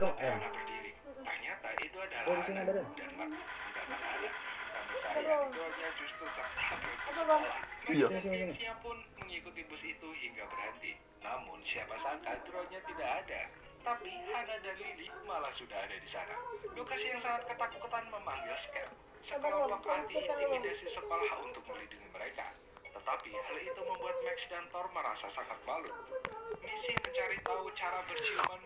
dong M. Ternyata itu adalah oh di sini ada dan Mark bukan justru tertabrak bus sekolah. Iya. pun mengikuti bus itu hingga berhenti. Namun siapa sangka drone-nya tidak ada. Tapi Hana dan Lily malah sudah ada di sana. Lukas yang sangat ketakutan memanggil Scam. Sekelompok anti intimidasi sekolah untuk melindungi mereka. Tetapi hal itu membuat Max dan Thor merasa sangat malu. Misi mencari tahu cara berciuman